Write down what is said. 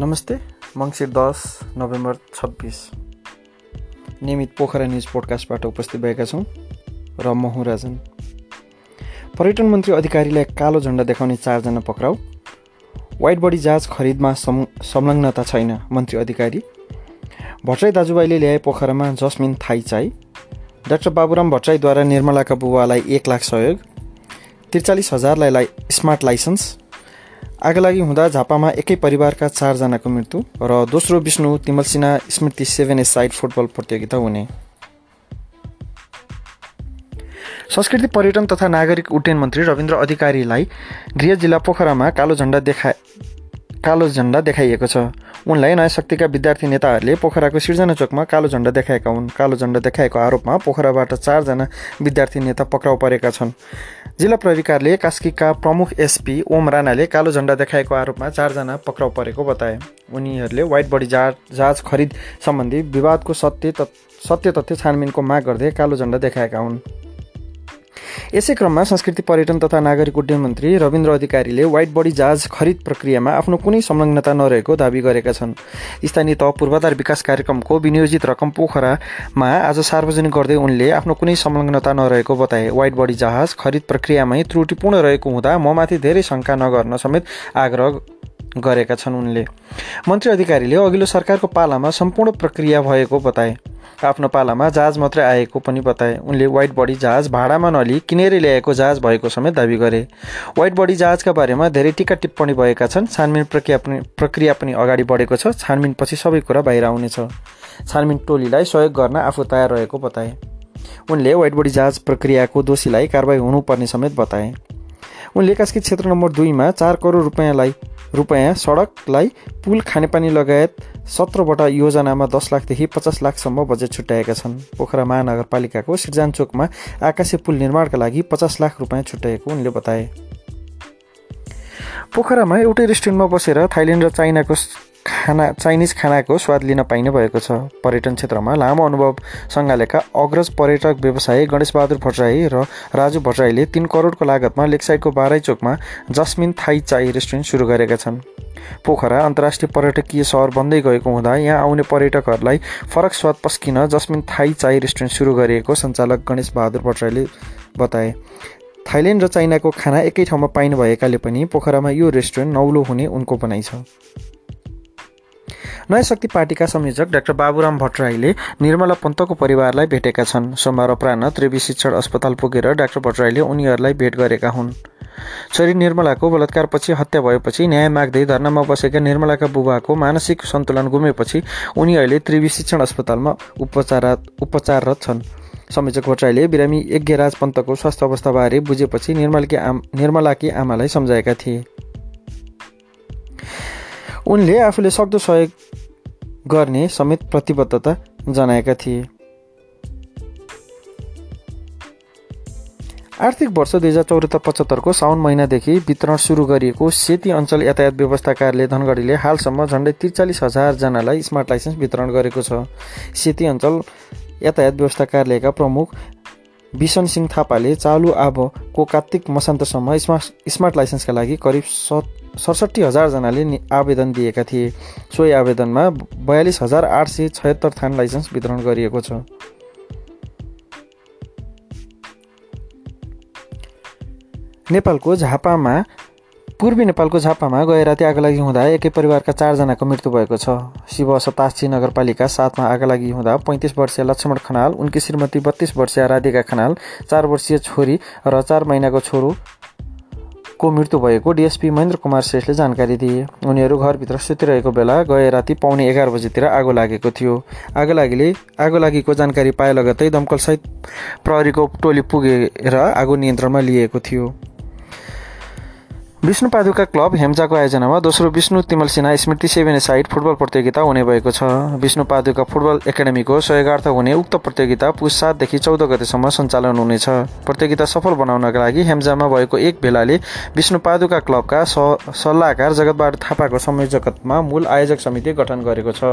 नमस्ते मङ्सिर दस नोभेम्बर छब्बिस। नियमित पोखरा न्युज पोडकास्टबाट उपस्थित भएका छौँ र म हुँ राजन। पर्यटन मन्त्री अधिकारीलाई कालो झन्डा देखाउने चारजना पक्राउ। वाइट बडी जहाज खरिदमा संलग्नता छैन मन्त्री अधिकारी। भट्टराई दाजुभाइले ल्याए पोखरामा Jasmine Thai chai. Doctor Baburam भट्टराईद्वारा निर्मलाका बुबालाई एक लाख सहयोग। त्रिचालिस हजारलाई स्मार्ट लाइसेन्स। आगलागी हुँदा झापामा एकै परिवारका चारजनाको मृत्यु र दोस्रो विष्णु तिमलसिना स्मृति सेभेन ए साइड फुटबल प्रतियोगिता हुने। संस्कृति पर्यटन तथा नागरिक उड्डयन मन्त्री रविन्द्र अधिकारीलाई गृह जिल्ला पोखरामा कालो झन्डा देखा कालो झन्डा देखाइएको छ। उनलाई नयाँ शक्तिका विद्यार्थी नेताहरूले पोखराको सिर्जना चोकमा कालो झन्डा देखाएका हुन्। कालो झन्डा देखाएको आरोपमा पोखराबाट चारजना विद्यार्थी नेता पक्राउ परेका छन्। जिल्ला प्रहरी कास्कीका प्रमुख एसपी ओम राणाले कालो झन्डा देखाएको आरोपमा चारजना पक्राउ परेको बताए। उनीहरूले व्हाइट बडी जहाज जहाज खरिद सम्बन्धी विवादको सत्य सत्य तथ्य छानबिनको माग गर्दै कालो झन्डा देखाएका हुन्। यसै क्रममा संस्कृति पर्यटन तथा नागरिक उड्डयन मन्त्री रविन्द्र अधिकारीले व्हाइट बडी जहाज खरिद प्रक्रियामा आफ्नो कुनै संलग्नता नरहेको दावी गरेका छन्। स्थानीय तह पूर्वाधार विकास कार्यक्रमको विनियोजित रकम पोखरामा आज सार्वजनिक गर्दै उनले आफ्नो कुनै संलग्नता नरहेको बताए। व्हाइट बडी जहाज खरिद प्रक्रियामै त्रुटिपूर्ण रहेको हुँदा ममाथि धेरै शङ्का नगर्न समेत आग्रह गरेका छन् उनले। मन्त्री अधिकारीले अघिल्लो सरकारको पालामा सम्पूर्ण प्रक्रिया भएको बताए। आफ्नो पालामा जहाज मात्रै आएको पनि बताए। उनले व्हाइट बडी जहाज भाडामा नलिई किनेरै ल्याएको जहाज भएको समेत दावी गरे। व्हाइट बडी जहाजका बारेमा धेरै टिका टिप्पणी भएका छन्। छानबिन प्रक्रिया पनि प्रक्रिया पनि अगाडि बढेको छ। छानबिनपछि सबै कुरा बाहिर आउनेछ। छानबिन टोलीलाई सहयोग गर्न आफू तयार रहेको बताए। उनले व्हाइट बडी जहाज प्रक्रियाको दोषीलाई कारवाही हुनुपर्ने समेत बताए। उनले कास्की क्षेत्र नम्बर दुईमा चार करोड रुपियाँलाई रुपियाँ सडकलाई पुल खानेपानी लगायत सत्रवटा योजनामा दस लाखदेखि पचास लाखसम्म बजेट छुट्याएका छन्। पोखरा महानगरपालिकाको सिर्जान चोकमा आकाशे पुल निर्माणका लागि पचास लाख रुपियाँ छुट्याएको उनले बताए। पोखरामा एउटै रेस्टुरेन्टमा बसेर थाइल्यान्ड र चाइनाको खाना चाइनिज खानाको स्वाद लिन पाइने भएको छ। पर्यटन क्षेत्रमा लामो अनुभव सङ्घालेका अग्रज पर्यटक व्यवसायी गणेशबहादुर भट्टराई र राजु भट्टराईले तिन करोडको लागतमा लेकसाइडको बाराई चोकमा जस्मिन थाई चाई रेस्टुरेन्ट सुरु गरेका छन्। पोखरा अन्तर्राष्ट्रिय पर्यटकीय सहर बन्दै गएको हुँदा यहाँ आउने पर्यटकहरूलाई फरक स्वाद पस्किन जस्मिन थाई चाई रेस्टुरेन्ट सुरु गरिएको सञ्चालक गणेश बहादुर भट्टराईले बताए। थाइल्यान्ड र चाइनाको खाना एकै ठाउँमा पाइने भएकाले पनि पोखरामा यो रेस्टुरेन्ट नौलो हुने उनको भनाइ छ। नयाँ शक्ति पार्टीका संयोजक डाक्टर बाबुराम भट्टराईले निर्मला पन्तको परिवारलाई भेटेका छन्। सोमबार अपराह त्रिवी शिक्षण अस्पताल पुगेर डाक्टर भट्टराईले उनीहरूलाई भेट गरेका हुन्। छोरी निर्मलाको बलात्कारपछि हत्या भएपछि न्याय माग्दै धर्नामा बसेका निर्मलाका बुबाको मानसिक सन्तुलन गुमेपछि उनी अहिले त्रिवी शिक्षण अस्पतालमा उपचार उपचाररत छन्। संयोजक भट्टराईले बिरामी यज्ञराज पन्तको स्वास्थ्य अवस्थाबारे बुझेपछि निर्मलकी आम निर्मलाकी आमालाई सम्झाएका थिए। उनले आफूले सक्दो सहयोग गर्ने समेत प्रतिबद्धता जनाएका थिए। आर्थिक वर्ष दुई हजार चौहत्तर पचहत्तरको साउन महिनादेखि वितरण सुरु गरिएको सेती अञ्चल यातायात व्यवस्था कार्यालय धनगढीले हालसम्म झन्डै त्रिचालिस हजारजनालाई स्मार्ट लाइसेन्स वितरण गरेको छ। सेती अञ्चल यातायात व्यवस्था कार्यालयका प्रमुख बिसन सिंह थापाले चालु आबको कार्तिक मसान्तसम्म स्मार्ट स्मार्ट लाइसेन्सका लागि करिब सडसठी हजारजनाले आवेदन दिएका थिए। सोही आवेदनमा बयालिस हजार आठ सय छयत्तर थान लाइसेन्स वितरण गरिएको छ। नेपालको झापामा पूर्वी नेपालको झापामा गए राति आगलागी हुँदा एकै परिवारका चारजनाको मृत्यु भएको छ। शिव सतासी नगरपालिका सातमा आगलागी हुँदा पैँतिस वर्षीय लक्ष्मण खनाल उनकी श्रीमती बत्तीस वर्षीय राधिका खनाल चार वर्षीय छोरी र चार महिनाको छोरो को मृत्यु भएको डिएसपी महेन्द्र कुमार श्रेष्ठले जानकारी दिए। उनीहरू घरभित्र सुतिरहेको बेला गए राति पाउने एघार बजीतिर आगो लागेको थियो। आगो लागिले आगो लागेको जानकारी पाए लगत्तै दमकलसहित प्रहरीको टोली पुगेर आगो नियन्त्रणमा लिएको थियो। विष्णु पादुका क्लब हेम्जाको आयोजनामा दोस्रो विष्णु तिमल Sinha Smriti seven side football प्रतियोगिता हुने भएको छ। विष्णु पादुका फुटबल एकाडेमीको सहयोगार्थ हुने उक्त प्रतियोगिता पुस सातदेखि चौध गतेसम्म सञ्चालन हुनेछ। प्रतियोगिता सफल बनाउनका लागि हेम्जामा भएको एक भेलाले विष्णु पादुका क्लबका सल्लाहकार जगतबहादुर थापाको संयोजकत्वमा मूल आयोजक समिति गठन गरेको छ।